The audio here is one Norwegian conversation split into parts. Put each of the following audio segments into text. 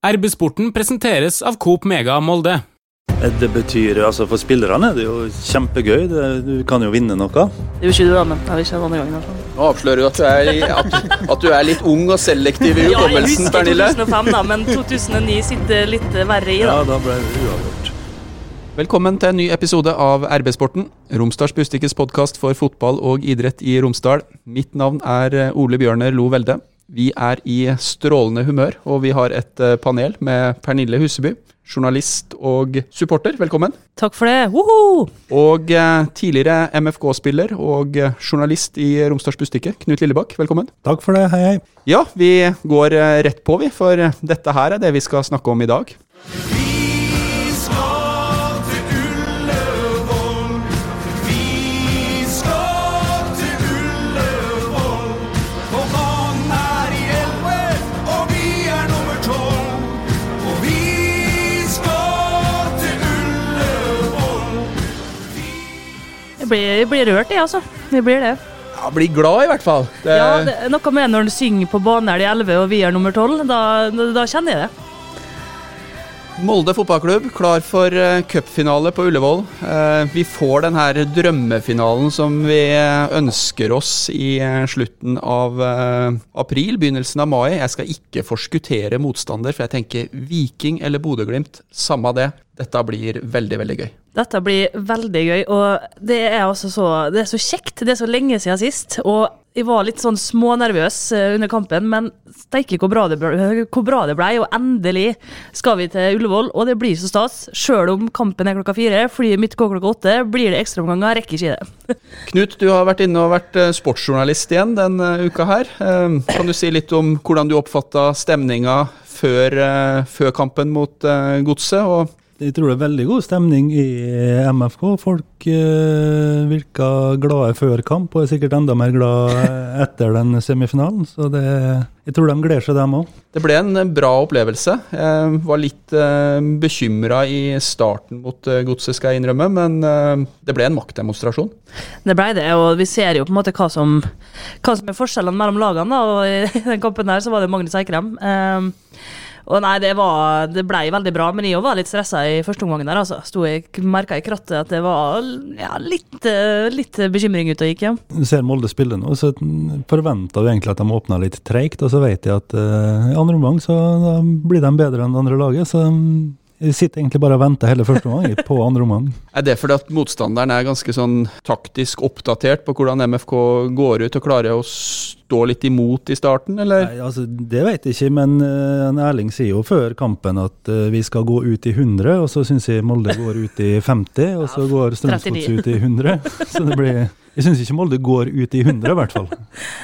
RB-sporten presenteres av Coop Mega Molde. Det betyr, altså For spillerne er det jo kjempegøy. Det, du kan jo vinne noe. Det er jo ikke du, da, men jeg vil ikke andre gangen. fall. Nå avslører du at du er, at, at du er litt ung og selektiv i Ja, jeg husker 2005, da, men 2009 sitter litt verre i. Ja, da. da ble det uavgjort. Velkommen til en ny episode av RB-sporten. Romsdals Bustikkes podkast for fotball og idrett i Romsdal. Mitt navn er eh, Ole Bjørner Lo Velde. Vi er i strålende humør, og vi har et eh, panel med Pernille Huseby, journalist og supporter. Velkommen. Takk for det. Woho! Og eh, tidligere MFK-spiller og eh, journalist i Romsdals Bustikke, Knut Lillebakk. Velkommen. Takk for det. Hei, hei. Ja, vi går rett på, vi, for dette her er det vi skal snakke om i dag. Blir, blir rørt, jeg, altså. Jeg blir det. Ja, blir glad, i hvert fall. Det, Ja, det noe med når du synger på Baner de 11 og vi er nummer 12. Da, da, da kjenner jeg det. Molde fotballklubb klar for uh, cupfinale på Ullevål. Eh, vi får den her drømmefinalen som vi eh, ønsker oss i eh, slutten av eh, april, begynnelsen av mai. Jeg skal ikke forskuttere motstander, for jeg tenker Viking eller Bodø-Glimt, samme det. Dette blir veldig, veldig gøy. Dette blir veldig gøy, og det er altså så, det er så kjekt. Det er så lenge siden sist. Og jeg var litt sånn smånervøs eh, under kampen, men steike hvor bra det ble. Og endelig skal vi til Ullevål, og det blir så stas. Sjøl om kampen er klokka fire, flyet mitt går klokka åtte, blir det ekstraomganger, rekker ikke det. Knut, du har vært inne og vært eh, sportsjournalist igjen denne uka her. Eh, kan du si litt om hvordan du oppfatta stemninga før, eh, før kampen mot eh, Godset? og Jeg tror det er veldig god stemning i MFK. Folk eh, virker glade før kamp, og er sikkert enda mer glad etter den semifinalen. Så det, jeg tror de gleder seg, dem òg. Det ble en eh, bra opplevelse. Jeg var litt eh, bekymra i starten mot uh, Godset, skal jeg innrømme, men eh, det ble en maktdemonstrasjon. Det ble det, og vi ser jo på en måte hva som, hva som er forskjellene mellom lagene. Da, og I den kampen her så var det Magnus Eikrem. Um, og nei, det, var, det ble veldig bra, men jeg var litt stressa i første omgang der. altså. Sto jeg merka i krattet at det var ja, litt, eh, litt bekymring ute og gikk, ja. Du ser Molde spille nå, så forventa vi egentlig at de åpner litt treigt. Og så vet jeg at uh, i andre omgang så blir de bedre enn det andre laget. Så mm, jeg sitter egentlig bare og venter hele første omgang på andre omgang. Er det fordi at motstanderen er ganske sånn taktisk oppdatert på hvordan MFK går ut og klarer å stå litt imot i starten, eller? Nei, altså, Det vet jeg ikke, men uh, Erling sier jo før kampen at uh, vi skal gå ut i 100, og så syns jeg Molde går ut i 50, og så går Strømsgods ut i 100. Så det blir Jeg syns ikke Molde går ut i 100, i hvert fall.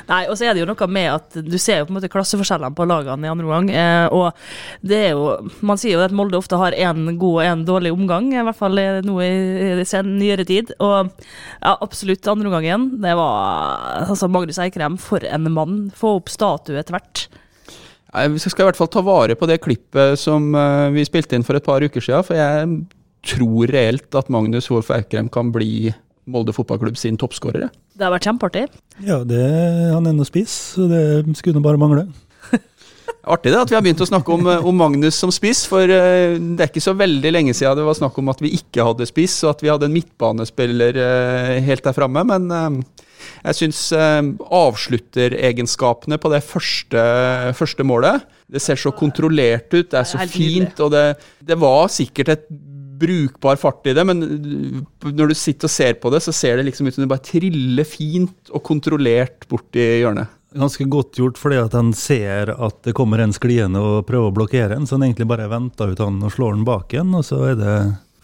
Nei, og så er det jo noe med at du ser jo på en måte klasseforskjellene på lagene i andre omgang. Eh, og det er jo Man sier jo at Molde ofte har én god og én dårlig omgang, i hvert fall eh, nå i, i sen nyere tid. Og ja, absolutt andre omgangen. Det var altså Magnus Eikrem, for en mann. Få opp statue etter hvert. Vi skal i hvert fall ta vare på det klippet som eh, vi spilte inn for et par uker siden, for jeg tror reelt at Magnus Wolff Aukrem kan bli Molde fotballklubb sin toppskårere. Det har vært kjempeartig. Ja, det, han er nå spiss, så det skulle bare mangle. Artig det at vi har begynt å snakke om, eh, om Magnus som spiss, for eh, det er ikke så veldig lenge siden det var snakk om at vi ikke hadde spiss, og at vi hadde en midtbanespiller eh, helt der framme. Men eh, jeg syns avslutteregenskapene på det første, første målet Det ser så kontrollert ut, det er så fint, og det, det var sikkert et brukbar fart i det, men når du sitter og ser på det, så ser det liksom ut som det bare triller fint og kontrollert bort i hjørnet. Ganske godt gjort fordi at han ser at det kommer en skliende og prøver å blokkere en, så han egentlig bare venter ut han og slår den bak igjen, og så er det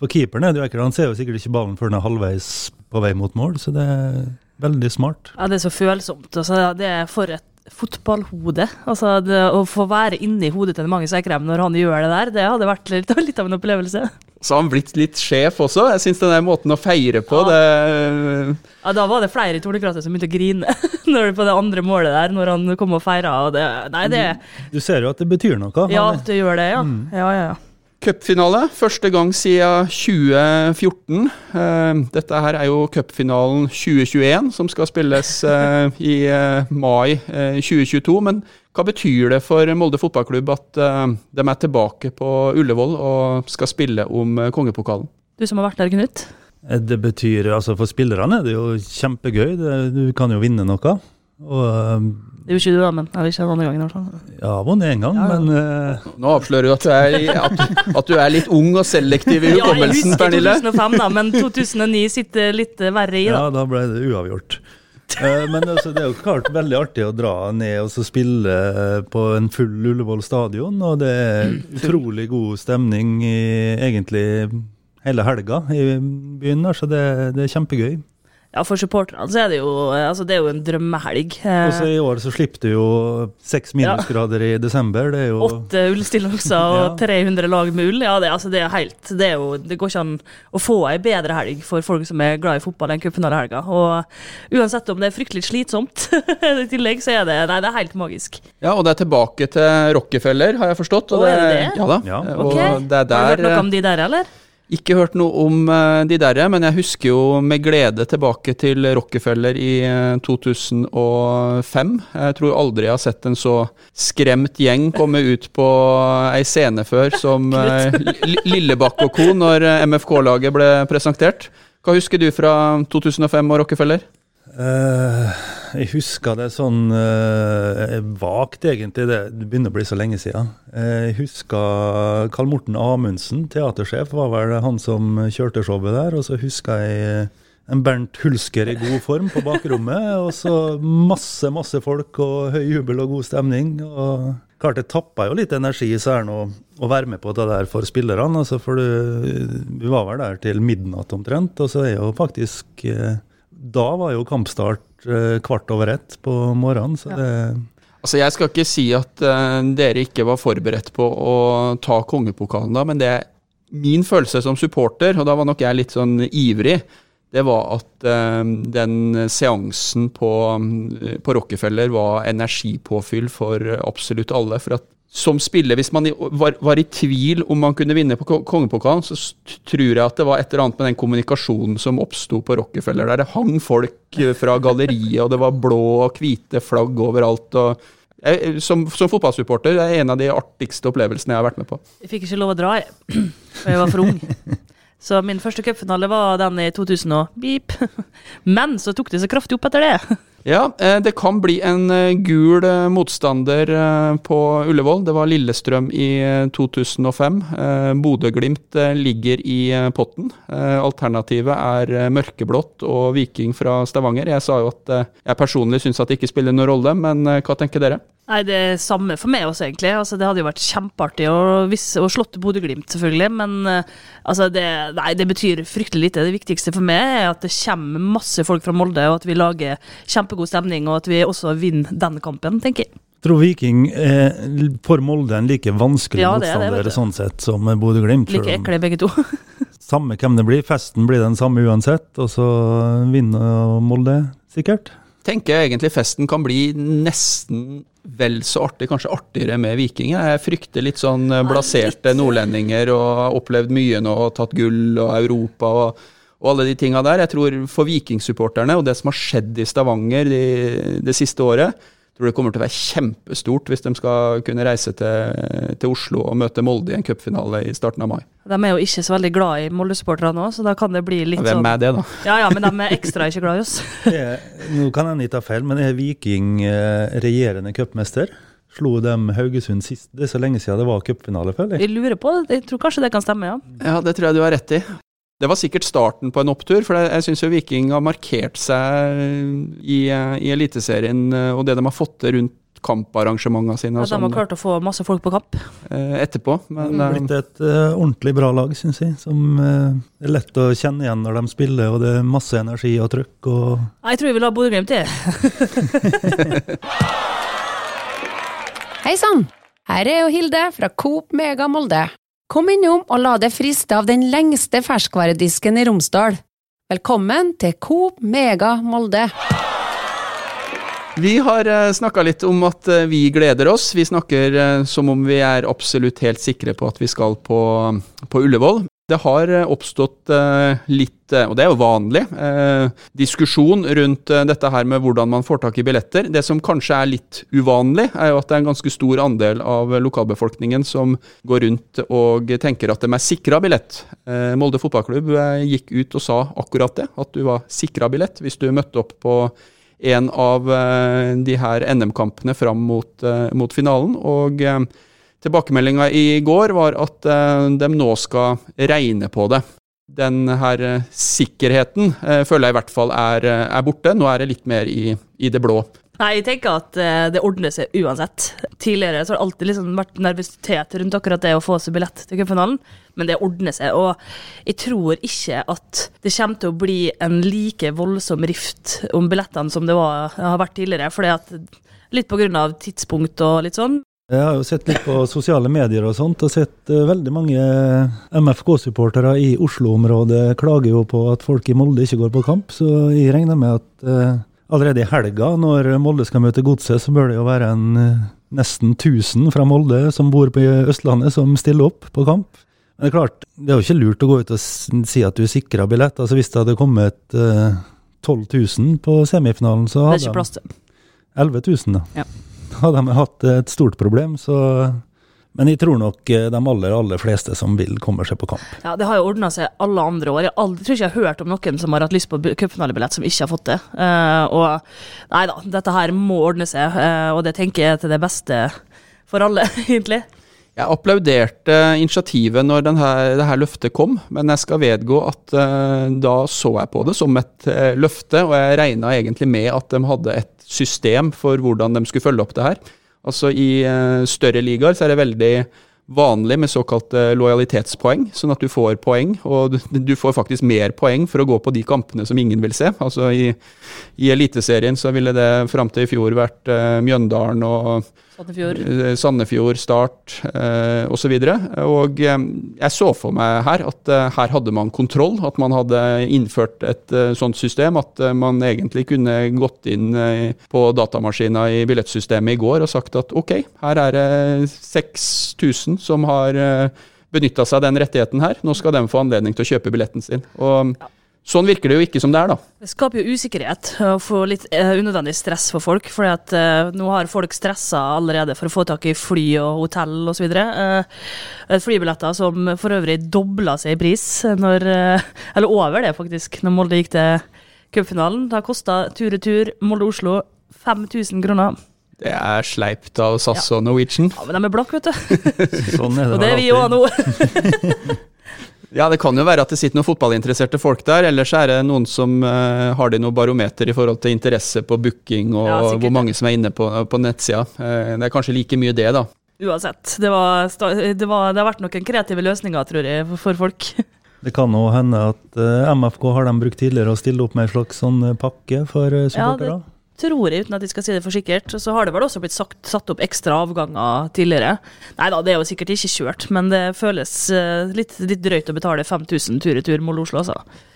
For keeperen er det jo ekkelt, han ser jo sikkert ikke ballen før den er halvveis på vei mot mål, så det er veldig smart. Ja, det er så følsomt. Altså, det er for et fotballhode. Altså, det, å få være inni hodet til Magnus Eikrem når han gjør det der, det hadde vært litt, litt av en opplevelse. Så har han blitt litt sjef også. Jeg syns den der måten å feire på, Ja. det Ja, Da var det flere i Tornekrattet som begynte å grine når det på det andre målet der, når han kom og feira. Og det, nei, det Du ser jo at det betyr noe. Ja, Han- at du gjør det, ja. Ja, ja, ja. Cupfinale, første gang siden 2014. Eh, Dette her er jo cupfinalen 2021, som skal spilles eh, i eh, mai eh, 2022. Men Hva betyr det for Molde fotballklubb at uh, de er tilbake på Ullevål og skal spille om uh, kongepokalen? Du som har vært der, Knut? Det betyr, altså For spillerne er det jo kjempegøy. Du kan jo vinne noe. Og, det er jo ikke du, da, men eller ikke denne gangen. i hvert fall. Ja, vunnet én gang, ja, ja. men uh, Nå avslører du at du, er, at, at du, er, litt ung og selektiv i hukommelsen, Pernille. Ja, jeg husker 2005, da, men 2009 sitter litt verre i. da. Ja, da ble det uavgjort. Uh, men altså, det er jo klart veldig artig å dra ned og spille på en full Ullevål stadion. Og det er utrolig god stemning i egentlig hele helga i byen. Så det, det er kjempegøy. Ja, for supporterne så er det jo altså det er jo en drømmehelg. Og så I år så slipper du jo seks minusgrader ja. i desember. Det er jo Åtte ullstillongser og ja. 300 lag med ull. Ja, det, altså det er helt Det, er jo, det går ikke an å få ei bedre helg for folk som er glad i fotball enn cupfinalehelga. Og uansett om det er fryktelig slitsomt i tillegg, så er det Nei, det er helt magisk. Ja, og det er tilbake til Rockefeller, har jeg forstått. Og, og er det det? Ja da. Ja. Okay. Og det er der, har du hørt noe om de der, eller? Ikke hørt noe om uh, de der, men jeg husker jo med glede tilbake til Rockefeller i uh, eh, 2005. Jeg tror aldri jeg har sett en så skremt gjeng komme ut på ei scene før som uh, Lillebakk og co. når MFK-laget ble presentert. Hva husker du fra 2005 og Rockefeller? Uh, jeg husker det sånn uh, vagt, egentlig. Det, begynner å bli så lenge siden. Uh, jeg husker Karl Morten Amundsen, teatersjef, var vel han som kjørte showet der. Og så husker jeg en Bernt Hulsker i god form på bakrommet. Og så masse, masse folk og høy jubel og god stemning. og Klart det tappa jo litt energi særen å, å, være med på det der for spillerne. Altså for du, vi var vel der til midnatt omtrent, og så er jo faktisk eh, da var jo kampstart eh, kvart over ett på morgenen. så det... Altså Jeg skal ikke si at uh, dere ikke var forberedt på å ta kongepokalen da, men det er min følelse som supporter, og da var nok jeg litt sånn ivrig, det var at uh, den seansen på, på Rockefeller var energipåfyll for absolutt alle. For at som spiller, hvis man var, var, i tvil om man kunne vinne på kongepokalen, så tror jeg at det var et eller annet med den kommunikasjonen som oppsto på Rockefeller, der det hang folk fra galleriet, og det var blå og hvite flagg overalt. og jeg, som, som, fotballsupporter det er en av de artigste opplevelsene jeg har vært med på. Jeg fikk ikke lov å dra, jeg. For jeg var for ung. Så min første cupfinale var den i 2000 og beep. Men så tok det så kraftig opp etter det. Ja, eh, det kan bli en eh, gul eh, motstander på Ullevål. Det var Lillestrøm i 2005. Bodø-Glimt ligger i potten. Alternativet er mørkeblått og Viking fra Stavanger. Jeg sa jo at jeg personlig syns at det ikke spiller noen rolle, men hva tenker dere? Nei, Det er samme for meg også, egentlig. Altså, det hadde jo vært kjempeartig å, å slått Bodø-Glimt, selvfølgelig. Men altså, det, nei, det, betyr fryktelig lite. Det viktigste for meg er at det kommer masse folk fra Molde, og at vi lager kjempegod stemning, og at vi også vinner den kampen, tenker jeg. Tror Viking er for Molde en like vanskelig ja, motstander sånn sett som Bodø-Glimt. Like ekle begge to. samme hvem det blir, festen blir den samme uansett, og så vinner Molde sikkert tenker jeg egentlig festen kan bli nesten vel så artig, kanskje artigere med Viking. Jeg frykter litt sånn eh, blaserte nordlendinger og har opplevd mye nå og tatt gull og Europa og, og alle de tinga der. Jeg tror for vikingsupporterne og det som har skjedd i Stavanger det, det siste året, tror det kommer til å være kjempestort hvis de skal kunne reise til, til Oslo og møte Molde i en cupfinale i starten av mai. De er jo ikke så veldig glad i Molde-supporterne nå, så da kan det bli litt Hvem sånn Hvem er det, da? Ja ja, men de er ekstra ikke glad i oss. nå kan jeg ta feil, men er Viking eh, regjerende cupmester? Slo dem Haugesund sist? Det er så lenge siden det var cupfinale, føler jeg. Jeg lurer på det. Jeg tror kanskje det kan stemme, ja. Ja, det tror jeg du har rett i. Det var sikkert starten på en opptur, for jeg syns Viking har markert seg i, i Eliteserien eh, og det de har fått til rundt kamparrangementene sine. Ja, de har sånn. klart å få masse folk på kamp? Eh, etterpå. Men, det er blitt et uh, ordentlig bra lag, syns jeg. Som uh, er lett å kjenne igjen når de spiller, og det er masse energi og trøkk. Og jeg tror vi vil ha Bodø-Glimt, jeg. Hei sann! Her er jo Hilde fra Coop Mega Molde. Kom innom og la deg friste av den lengste ferskvaredisken i Romsdal. Velkommen til Coop Mega Molde. Vi har eh, snakka litt om at eh, vi gleder oss. Vi snakker eh, som om vi er absolutt helt sikre på at vi skal på, på Ullevål. Det har eh, oppstått eh, litt, eh, og det er jo vanlig, diskusjon rundt dette her med hvordan man får tak i billetter. Det som kanskje er litt uvanlig, er jo at det er en ganske stor andel av lokalbefolkningen som går rundt og tenker at de er sikra billett. Molde fotballklubb gikk ut og sa akkurat det, at du var sikra billett hvis du møtte opp på en av de her NM-kampene fram mot, mot finalen. og Tilbakemeldinga i går var at uh, de nå skal regne på det. Den her uh, sikkerheten uh, føler jeg i hvert fall er, er, borte. Nå er det litt mer i, i det blå. Nei, jeg tenker at det ordner seg uansett. Tidligere har det alltid liksom vært nervøsitet rundt akkurat det å få seg billett til cupfinalen, men det ordner seg. Og jeg tror ikke at det kommer til å bli en like voldsom rift om billettene som det var, har vært tidligere. fordi at Litt av tidspunkt og litt sånn. Jeg har jo sett litt på sosiale medier og sånt, og sett uh, veldig mange MFK-supportere i Oslo-området klager jo på at folk i Molde ikke går på kamp, så jeg regner med at uh, allerede i helga, når Molde skal møte Godset, så bør det jo være en uh, nesten 1000 fra Molde som bor på Østlandet, som stiller opp på kamp. Men det er klart, det er jo ikke lurt å gå ut og si at du er sikra billett. Altså Hvis det hadde kommet 12 000 på semifinalen, så hadde Det er ikke plass til. 11 000, da. Ja hadde de hatt et stort problem, så men jeg tror nok eh, de aller aller fleste som vil, kommer seg på kamp. Ja, Det har jo ordna seg alle andre år. Jeg aldri, tror ikke jeg har hørt om noen som har hatt lyst på cupfinalebillett som ikke har fått det. Uh, og nei da, dette her må ordne seg, uh, og det tenker jeg til det beste for alle, egentlig. Jeg applauderte initiativet når denne, det her løftet kom, men jeg skal vedgå at uh, da så jeg på det som et løfte, og jeg regna egentlig med at de hadde et system for hvordan de skulle følge opp det her. Altså I uh, større ligaer så er det veldig vanlig med såkalte lojalitetspoeng, sånn at du får poeng. Og du får faktisk mer poeng for å gå på de kampene som ingen vil se. Altså I, i Eliteserien så ville det fram til i fjor vært uh, Mjøndalen og Sandefjord, eh, Sandefjord Start eh, osv. Og, så og eh, jeg så for meg her at eh, her hadde man kontroll, at man hadde innført et eh, sånt system. At eh, man egentlig kunne gått inn på datamaskina i billettsystemet i går og sagt at ok, her er det 6000 som har eh, benytta seg av den rettigheten her. Nå skal de få anledning til å kjøpe billetten sin. Og ja. Sånn virker det jo ikke som det er, da. Det skaper jo usikkerhet og får litt uh, unødvendig stress for folk. For uh, eh, nå har folk stressa allerede for å få tak i fly og hotell osv. Uh, eh, flybilletter som for øvrig dobla seg i pris, når, eller over det faktisk, når Molde gikk til cupfinalen. Det har kosta tur-retur Molde-Oslo 5000 kroner. Det er sleipt av SAS ja. og Norwegian. Ja, men de er blakke, vet du. sånn er det og det er vi òg nå. Ja, det kan jo være at det sitter noen fotballinteresserte folk der. Ellers er det noen som uh, har de noe barometer i forhold til interesse på booking og ja, hvor mange som er inne på, på nettsida. Uh, det er kanskje like mye det, da. Uansett. Det, var, det, var, det har vært noen kreative løsninger, tror jeg, for folk. Det kan òg hende at uh, eh, MFK har de brukt tidligere å stille opp med en slags sånn pakke for supportere? Ja, tror jeg, uten at jeg skal si det for sikkert. Så har det vel også blitt sagt, satt opp ekstra avganger tidligere. Nei da, det er jo sikkert ikke kjørt, men det føles uh, litt, litt, drøyt å betale 5000 tur-retur Molde-Oslo, altså.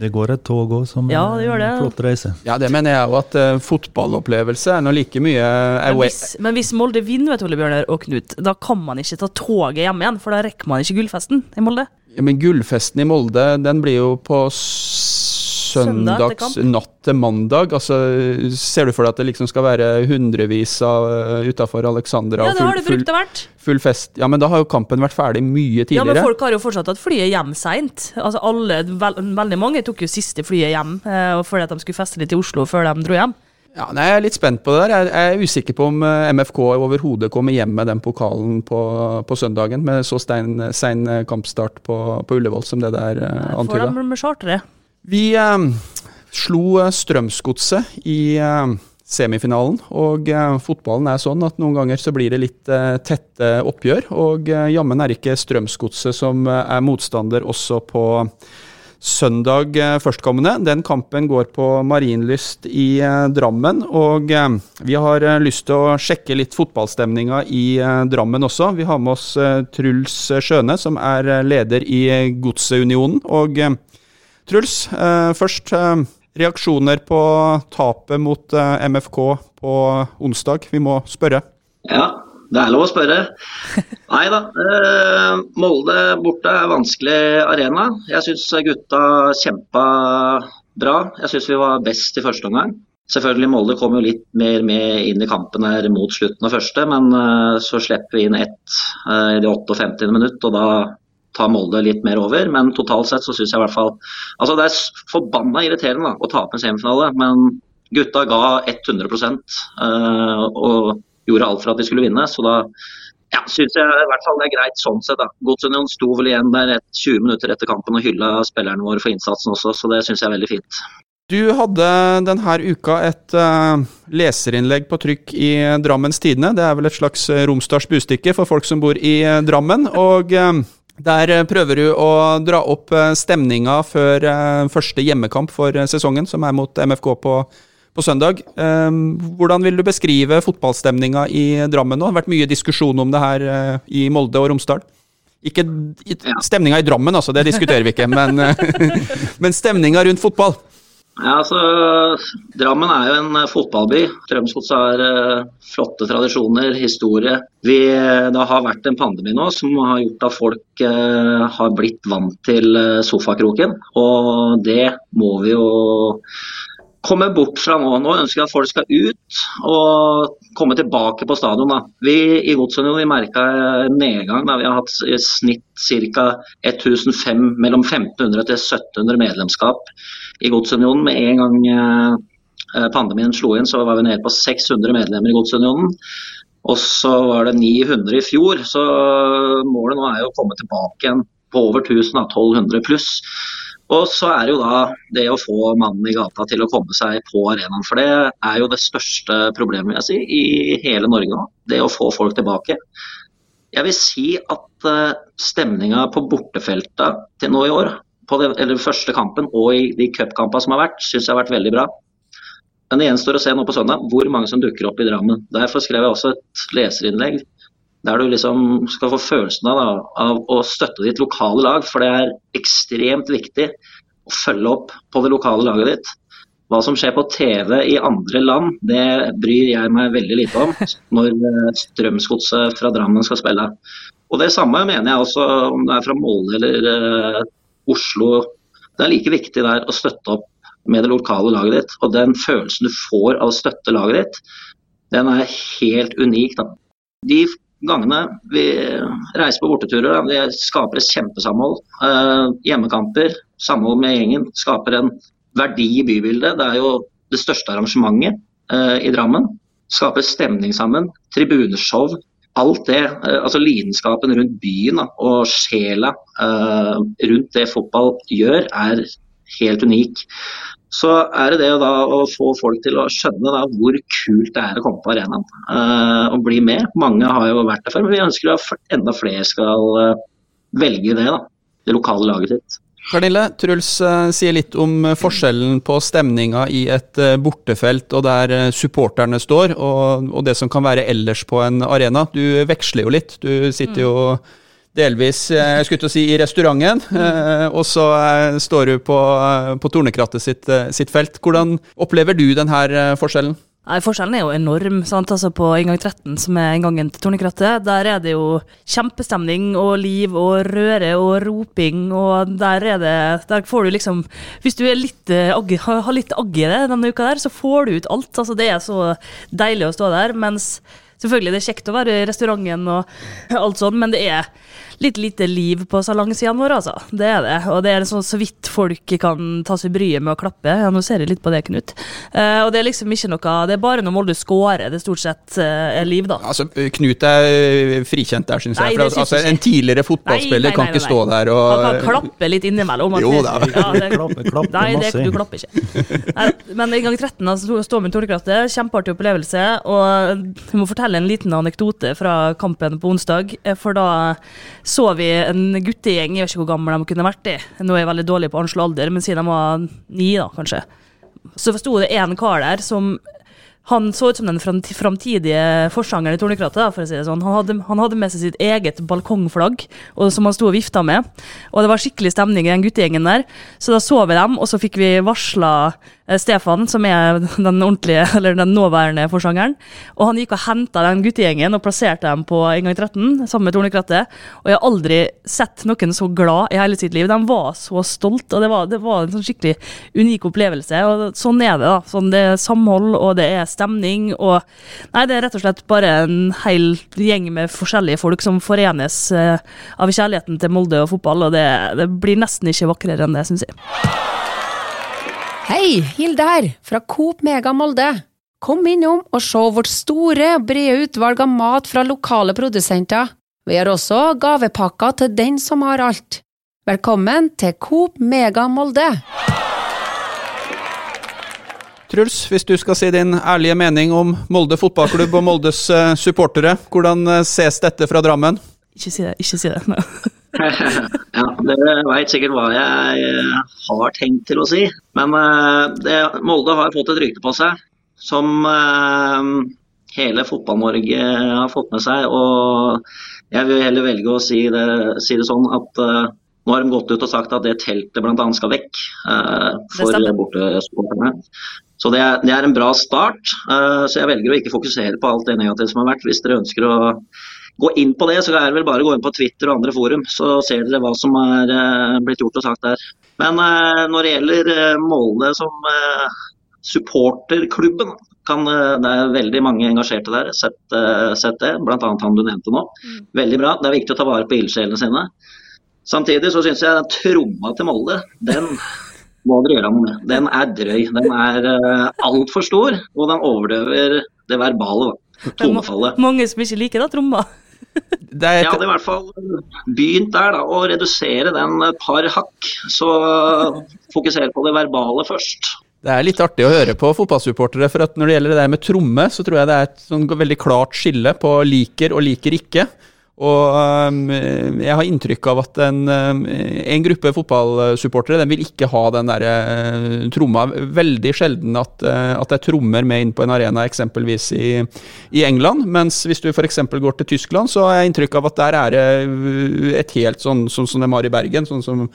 Det går et tog òg som ja, det gjør det. flott reise. Ja, det mener jeg òg, at uh, fotballopplevelse er nå like mye men hvis, men hvis, Molde vinner, vet Ole Bjørner og Knut, da kan man ikke ta toget hjem igjen, for da rekker man ikke gullfesten i Molde. Ja, Men gullfesten i Molde, den blir jo på søndags natt til mandag. Altså, ser du for deg at det liksom skal være hundrevis av uh, utafor Alexandra? Ja, det har det brukt å vært. Full fest. Ja, men da har jo kampen vært ferdig mye tidligere. Ja, men folk har jo fortsatt hatt flyet hjem seint. Altså, alle, veld, veldig mange tok jo siste flyet hjem eh, fordi at de skulle feste litt i Oslo før de dro hjem. Ja, nei, Jeg er litt spent på det der. Jeg er usikker på om eh, MFK overhodet kommer hjem med den pokalen på, på søndagen, med så sein kampstart på, på Ullevål som det der uh, antyda. Får de med charteret? Vi eh, slo eh, Strømsgodset i eh, semifinalen, og eh, fotballen er sånn at noen ganger så blir det litt eh, tette oppgjør. Og eh, jammen er ikke Strømsgodset som er motstander også på søndag førstkommende. Den kampen går på Marienlyst i Drammen, og vi har lyst til å sjekke litt fotballstemninga i Drammen også. Vi har med oss Truls Skjøne, som er leder i Godseunionen. og Truls, eh, først eh, reaksjoner på tapet mot eh, MFK på onsdag. Vi må spørre. Ja, Det er lov å spørre. Nei da. Molde borte er vanskelig arena. Jeg syns gutta kjempa bra. Jeg syns vi var best i første omgang. Selvfølgelig Molde kom jo litt mer med inn i kampen her mot slutten av første, men så slipper vi inn ett i det 58. minutt, og da tar Molde litt mer over. Men totalt sett så syns jeg i hvert fall Altså det er forbanna irriterende da, å tape en semifinale, men gutta ga 100 uh, og gjorde alt for at de skulle vinne. Så da ja, syns jeg i hvert fall det er greit sånn sett. da. Godsunion sto vel igjen der et, 20 minutter etter kampen og hylla spillerne våre for innsatsen også, så det syns jeg er veldig fint. Du hadde denne uka et uh, leserinnlegg på trykk i Drammens Tidende. Det er vel et slags eh, Romsdals bustikke for folk som bor i Drammen. Og uh, der prøver du å dra opp stemninga før første hjemmekamp for sesongen, som er mot MFK på, på søndag. Hvordan vil du beskrive fotballstemninga i Drammen nå? Det har vært mye diskusjon om det her i Molde og Romsdal. Ikke stemninga i Drammen, altså, det diskuterer vi ikke, men, men stemninga rundt fotball. Ja, altså, Drammen er jo en eh, fotballby. Strømsgods har uh, flotte tradisjoner, historie. Vi, eh, det har vært en pandemi nå som har gjort at folk uh, har blitt vant til sofakroken. Og det må vi jo komme bort fra nå. Nå ønsker jeg at folk skal ut og komme tilbake på stadion. Da. Vi i Godsunionen merka nedgang. Da. Vi har hatt i snitt ca. 1500, mellom 1500 til 1700 medlemskap i Godsunionen. Med en gang eh, pandemien slo inn, så var vi nede på 600 medlemmer i Godsunionen. Og så var det 900 i fjor, så målet nå er jo å komme tilbake igjen på over 1000, 1200 pluss. Og så er det jo da det å få mannen i gata til å komme seg på arenaen. For det er jo det største problemet jeg si, i hele Norge nå. Det å få folk tilbake. Jeg vil si at uh, stemninga på bortefelta til nå i år, på den, eller første kampen og i de cupkampene som har vært, syns jeg har vært veldig bra. Men det gjenstår å se nå på søndag hvor mange som dukker opp i Drammen. Derfor skrev jeg også et leserinnlegg der du liksom skal få følelsen av, da, av å støtte ditt lokale lag. For det er ekstremt viktig å følge opp på det lokale laget ditt. Hva som skjer på TV i andre land, det bryr jeg meg veldig lite om når eh, Strømsgodset fra Drammen skal spille. Og Det samme mener jeg også om det er fra Molde eller uh, Oslo. Det er like viktig der å støtte opp med det lokale laget ditt. Og den følelsen du får av å støtte laget ditt, den er helt unik. Da. De gangene vi reiser på borteturer, det skaper et kjempesamhold. Uh, hjemmekamper, samhold med gjengen, skaper en verdi i bybildet. Det er jo det største arrangementet uh, i Drammen. Skaper stemning sammen. Tribuneshow. Alt det, uh, altså lidenskapen rundt byen og sjela rundt det fotball gjør, er helt unik så er det det da å få folk til å skjønne da, hvor kult det er å komme på arenaen uh, og bli med. Mange har jo vært der før, men vi ønsker at enda flere skal uh, velge det. da, Det lokale laget sitt. Pernille, Truls uh, sier litt om forskjellen på stemninga i et bortefelt og der supporterne står, og, og, det som kan være ellers på en arena. Du veksler jo litt. Du sitter jo mm delvis eh, jeg skulle til å si, i restauranten, eh, og så eh, står du på, på Tornekrattet sitt, sitt, felt. Hvordan opplever du denne forskjellen? Nei, Forskjellen er jo enorm. sant? Altså På inngang 13, som er inngangen til Tornekrattet, der er det jo kjempestemning og liv og røre og roping, og der er det Der får du liksom Hvis du litt har litt agg i det denne uka der, så får du ut alt. Altså Det er så deilig å stå der. mens Selvfølgelig det er kjekt å være i restauranten og alt sånt, men det er litt lite liv på salongsidene våre, altså. Det er det. Og det er sånn så vidt folk kan ta seg bryet med å klappe. Ja, nå ser jeg litt på det, Knut. Uh, og det er liksom ikke noe Det er bare når Molde scorer det stort sett uh, er liv, da. Altså, Knut er frikjent der, syns jeg. For, altså, en tidligere fotballspiller nei, nei, nei, kan ikke stå der og Han kan klappe litt innimellom. Jo da. Ja, det, klappe, klappe nei, det, du klapper ikke. Nei, men i gang 13 altså, står med Torgekrattet. Kjempeartig opplevelse. Og jeg må fortelle en liten anekdote fra kampen på onsdag. Eh, for da så vi en guttegjeng, jeg vet ikke hvor gammel de kunne vært i. Nå er jeg veldig dårlig på å anslå alder, men siden de var ni, da, kanskje. Så sto det en kar der som han så ut som den fram- framtidige forsangeren i Tornekrattet, for si sånn. Han hadde, han hadde med seg sitt eget balkongflagg og, som han sto og vifta med. Og det var skikkelig stemning i den guttegjengen der. Så da så vi dem, og så fikk vi varsla Stefan, som er den ordentlige, eller den nåværende forsangeren. Og han gikk og henta den guttegjengen og plasserte dem på En gang 13 sammen med Tornekrattet. Og jeg har aldri sett noen så glad i hele sitt liv. De var så stolt, og det var, det var en sånn skikkelig unik opplevelse. Og sånn er det, da. Sånn det er samhold, og det er stemning, og Nei, det er rett og slett bare en hel gjeng med forskjellige folk som forenes eh, av kjærligheten til Molde og fotball, og det, det blir nesten ikke vakrere enn det, syns jeg. Hei, Hilde her, fra Coop Mega Molde. Kom innom og se vårt store, brede utvalg av mat fra lokale produsenter. Vi har også gavepakker til den som har alt. Velkommen til Coop Mega Molde. Truls, hvis du skal si din ærlige mening om Molde fotballklubb og Moldes eh, supportere, hvordan eh, ses dette fra Drammen? Ikke si det. Ikke si det. ja, dere veit sikkert hva jeg eh, har tenkt til å si. Men eh, det, Molde har fått et rykte på seg som eh, hele Fotball-Norge har fått med seg. Og jeg vil heller velge å si det, si det sånn at eh, nå har de gått ut og sagt at det teltet bl.a. skal vekk uh, for bortesupporterne. Så det er, det er en bra start. Uh, så jeg velger å ikke fokusere på alt det negative som har vært. Hvis dere ønsker å gå inn på det, så er det vel bare å gå inn på Twitter og andre forum, så ser dere hva som er uh, blitt gjort og sagt der. Men eh, når det gjelder uh, Molde som eh, supporterklubben, kan, eh, det er veldig mange engasjerte der. Sett, sett det, bl.a. han du nevnte nå. Veldig bra. Det er viktig å ta vare på ildsjelene sine. Samtidig så syns jeg den tromma til Molde, den må dere gjøre noe med. Den er drøy. Den er uh, altfor stor, og den overdøver det verbale. Tonefallet. Mange som ikke liker da, tromma. Er Jeg hadde i hvert fall begynt der, da, å redusere den et par hakk. Så fokusere på det verbale først. det er litt artig å høre på fotballsupportere, for at når det gjelder det der med tromme, så tror jeg det er et sånn veldig klart skille på liker og liker ikke. Og øhm, jeg har inntrykk av at en, en gruppe fotballsupportere den vil ikke ha den der øh, tromma. Veldig sjelden at, øh, at det er trommer med inn på en arena, eksempelvis i, i England. Mens hvis du f.eks. går til Tyskland, så har jeg inntrykk av at der er det øh, et helt sånn sånn som de har i Bergen. sånn som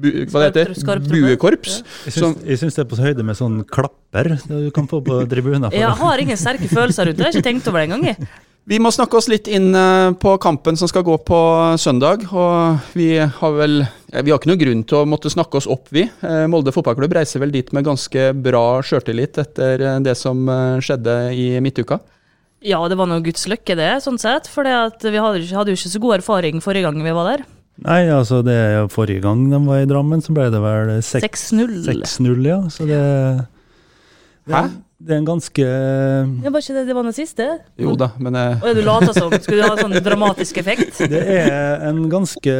bu, hva det heter? Buekorps. Som, jeg syns det er på høyde med sånn klapper du kan få på tribunen. Jeg har ingen sterke følelser rundt det. Jeg har ikke tenkt over det engang. Vi må snakke oss litt inn eh, på kampen som skal gå på søndag. Og vi har vel ja, Vi har ikke noen grunn til å måtte snakke oss opp, vi. Eh, Molde fotballklubb reiser vel dit med ganske bra sjøltillit etter eh, det som eh, skjedde i midtuka. Ja, det var noe Guds lykke, det, sånn sett. For vi hadde, hadde jo ikke så god erfaring forrige gang vi var der. Nei, altså det er jo forrige gang de var i Drammen, så ble det vel 6-0. 6-0, ja. Så det, det, Hæ? Det er en ganske Det var ikke det det var den siste? Jo da, men jeg... Og du lata som. Skulle du ha sånn dramatisk effekt? Det er en ganske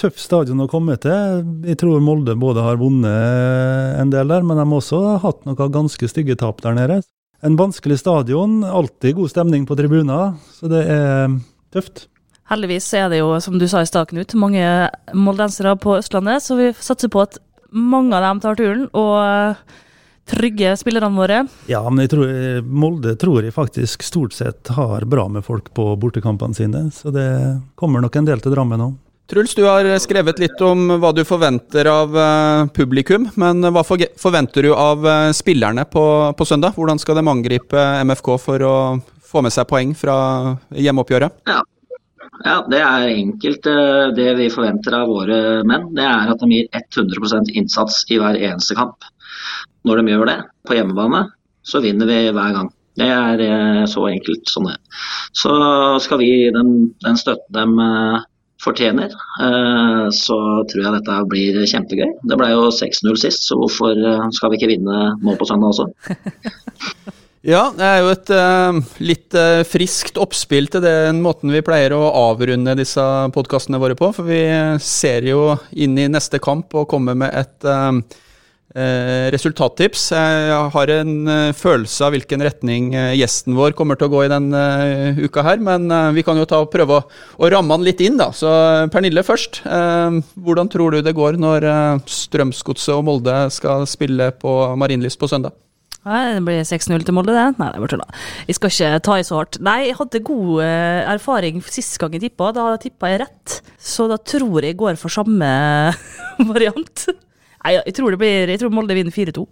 tøff stadion å komme til. Jeg tror Molde både har vunnet en del der, men de har også hatt noen ganske stygge tap der nede. En vanskelig stadion, alltid god stemning på tribuner, så det er tøft. Heldigvis er det jo, som du sa i stad, Knut, mange moldensere på Østlandet, så vi satser på at mange av dem tar turen og eh, trygger spillerne våre. Ja, men jeg tror, Molde tror jeg faktisk stort sett har bra med folk på bortekampene sine, så det kommer nok en del til Drammen òg. Truls, du har skrevet litt om hva du forventer av eh, publikum. Men hva forventer du av eh, spillerne på, på søndag? Hvordan skal de angripe MFK for å få med seg poeng fra hjemmeoppgjøret? Ja, Det er enkelt eh, det vi forventer av våre menn. Det er at de gir 100% innsats i hver eneste kamp. Når de gjør det på hjemmebane, så vinner vi hver gang. Det er eh, så enkelt som det. Så skal vi gi dem den støtten de eh, fortjener, eh, så tror jeg dette blir kjempegøy. Det ble jo 6-0 sist, så hvorfor skal vi ikke vinne nå på søndag også? Ja, det er jo et uh, litt uh, friskt oppspill til den måten vi pleier å avrunde disse podkastene våre på. For vi ser jo inn i neste kamp og kommer med et eh, resultattips. Jeg har en eh, følelse av hvilken retning eh, gjesten vår kommer til å gå i denne uka her, men eh, vi kan jo ta og prøve å, å ramme han litt inn, da. Så eh, Pernille først. Eh, hvordan tror du det går når eh, Strømsgodset og Molde skal spille på Marienlyst på søndag? Nei, det blir 6-0 til Molde, det. Nei, det var tulla. Jeg skal ikke ta i så hardt. Nei, jeg hadde god eh, erfaring sist gang jeg tippa. Da tippa jeg rett. Så da tror jeg går for samme variant. Nei, jeg tror, det blir, jeg tror Molde vinner 4-2.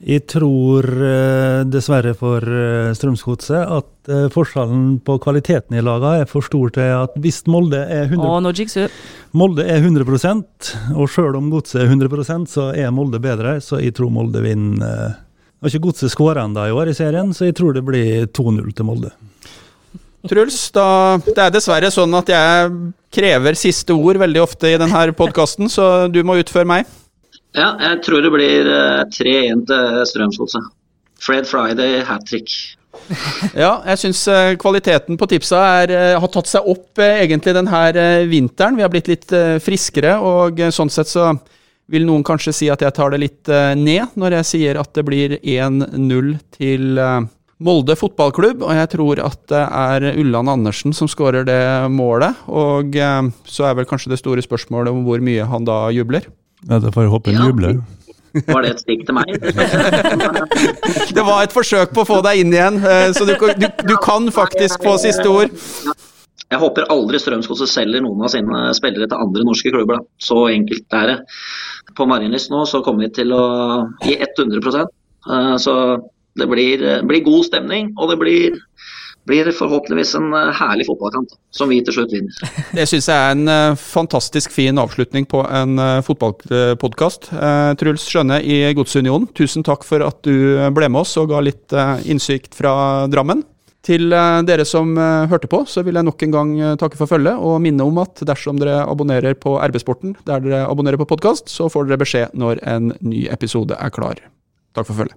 Jeg tror eh, dessverre for eh, Strømsgodset at eh, forskjellen på kvaliteten i lagene er for stor til at hvis Molde er 100, Å. Molde er 100 og sjøl om Godset er 100% så er Molde bedre, så jeg tror Molde vinner. Nå har ikke Godset skåra ennå i år i serien, så jeg tror det blir 2-0 til Molde. Truls, da, det er dessverre sånn at jeg krever siste ord veldig ofte i denne podkasten, så du må utføre meg. Ja, jeg tror det blir eh, 3-1 til Strømsgodset. Fred Friday hat trick. Ja, jeg syns kvaliteten på tipsa er, eh, har tatt seg opp eh, egentlig denne eh, vinteren. Vi har blitt litt eh, friskere, og eh, sånn sett så vil noen kanskje si at jeg tar det litt eh, ned når jeg sier at det blir 1-0 til eh, Molde fotballklubb, og jeg tror at det er Ulland Andersen som skårer det målet. Og eh, så er vel kanskje det store spørsmålet om hvor mye han da jubler. Ja, det får jeg håpe hun Ja. jubler. Var det et stikk til meg? Det var et forsøk på å få deg inn igjen, eh, så du, du, du kan faktisk få siste ord. Jeg håper aldri Strømsgodset selger noen av sine spillere til andre norske klubber. Da. Så enkelt er det. På Marienlyst nå så kommer vi til å gi 100 eh, Så det blir, blir god stemning, og det blir, blir forhåpentligvis en eh, herlig fotballkamp som vi til slutt vinner. Det syns jeg er en eh, fantastisk fin avslutning på en uh, fotballpodkast. Truls Skjønne i Godsunionen, tusen takk for at du ble med oss og ga litt eh, innsikt fra Drammen. Til eh, dere som eh, hørte på, så vil jeg nok en gang eh, takke for følget og minne om at dersom dere abonnerer på RB-sporten der dere abonnerer på podkast, så får dere beskjed når en ny episode er klar. Takk for følget.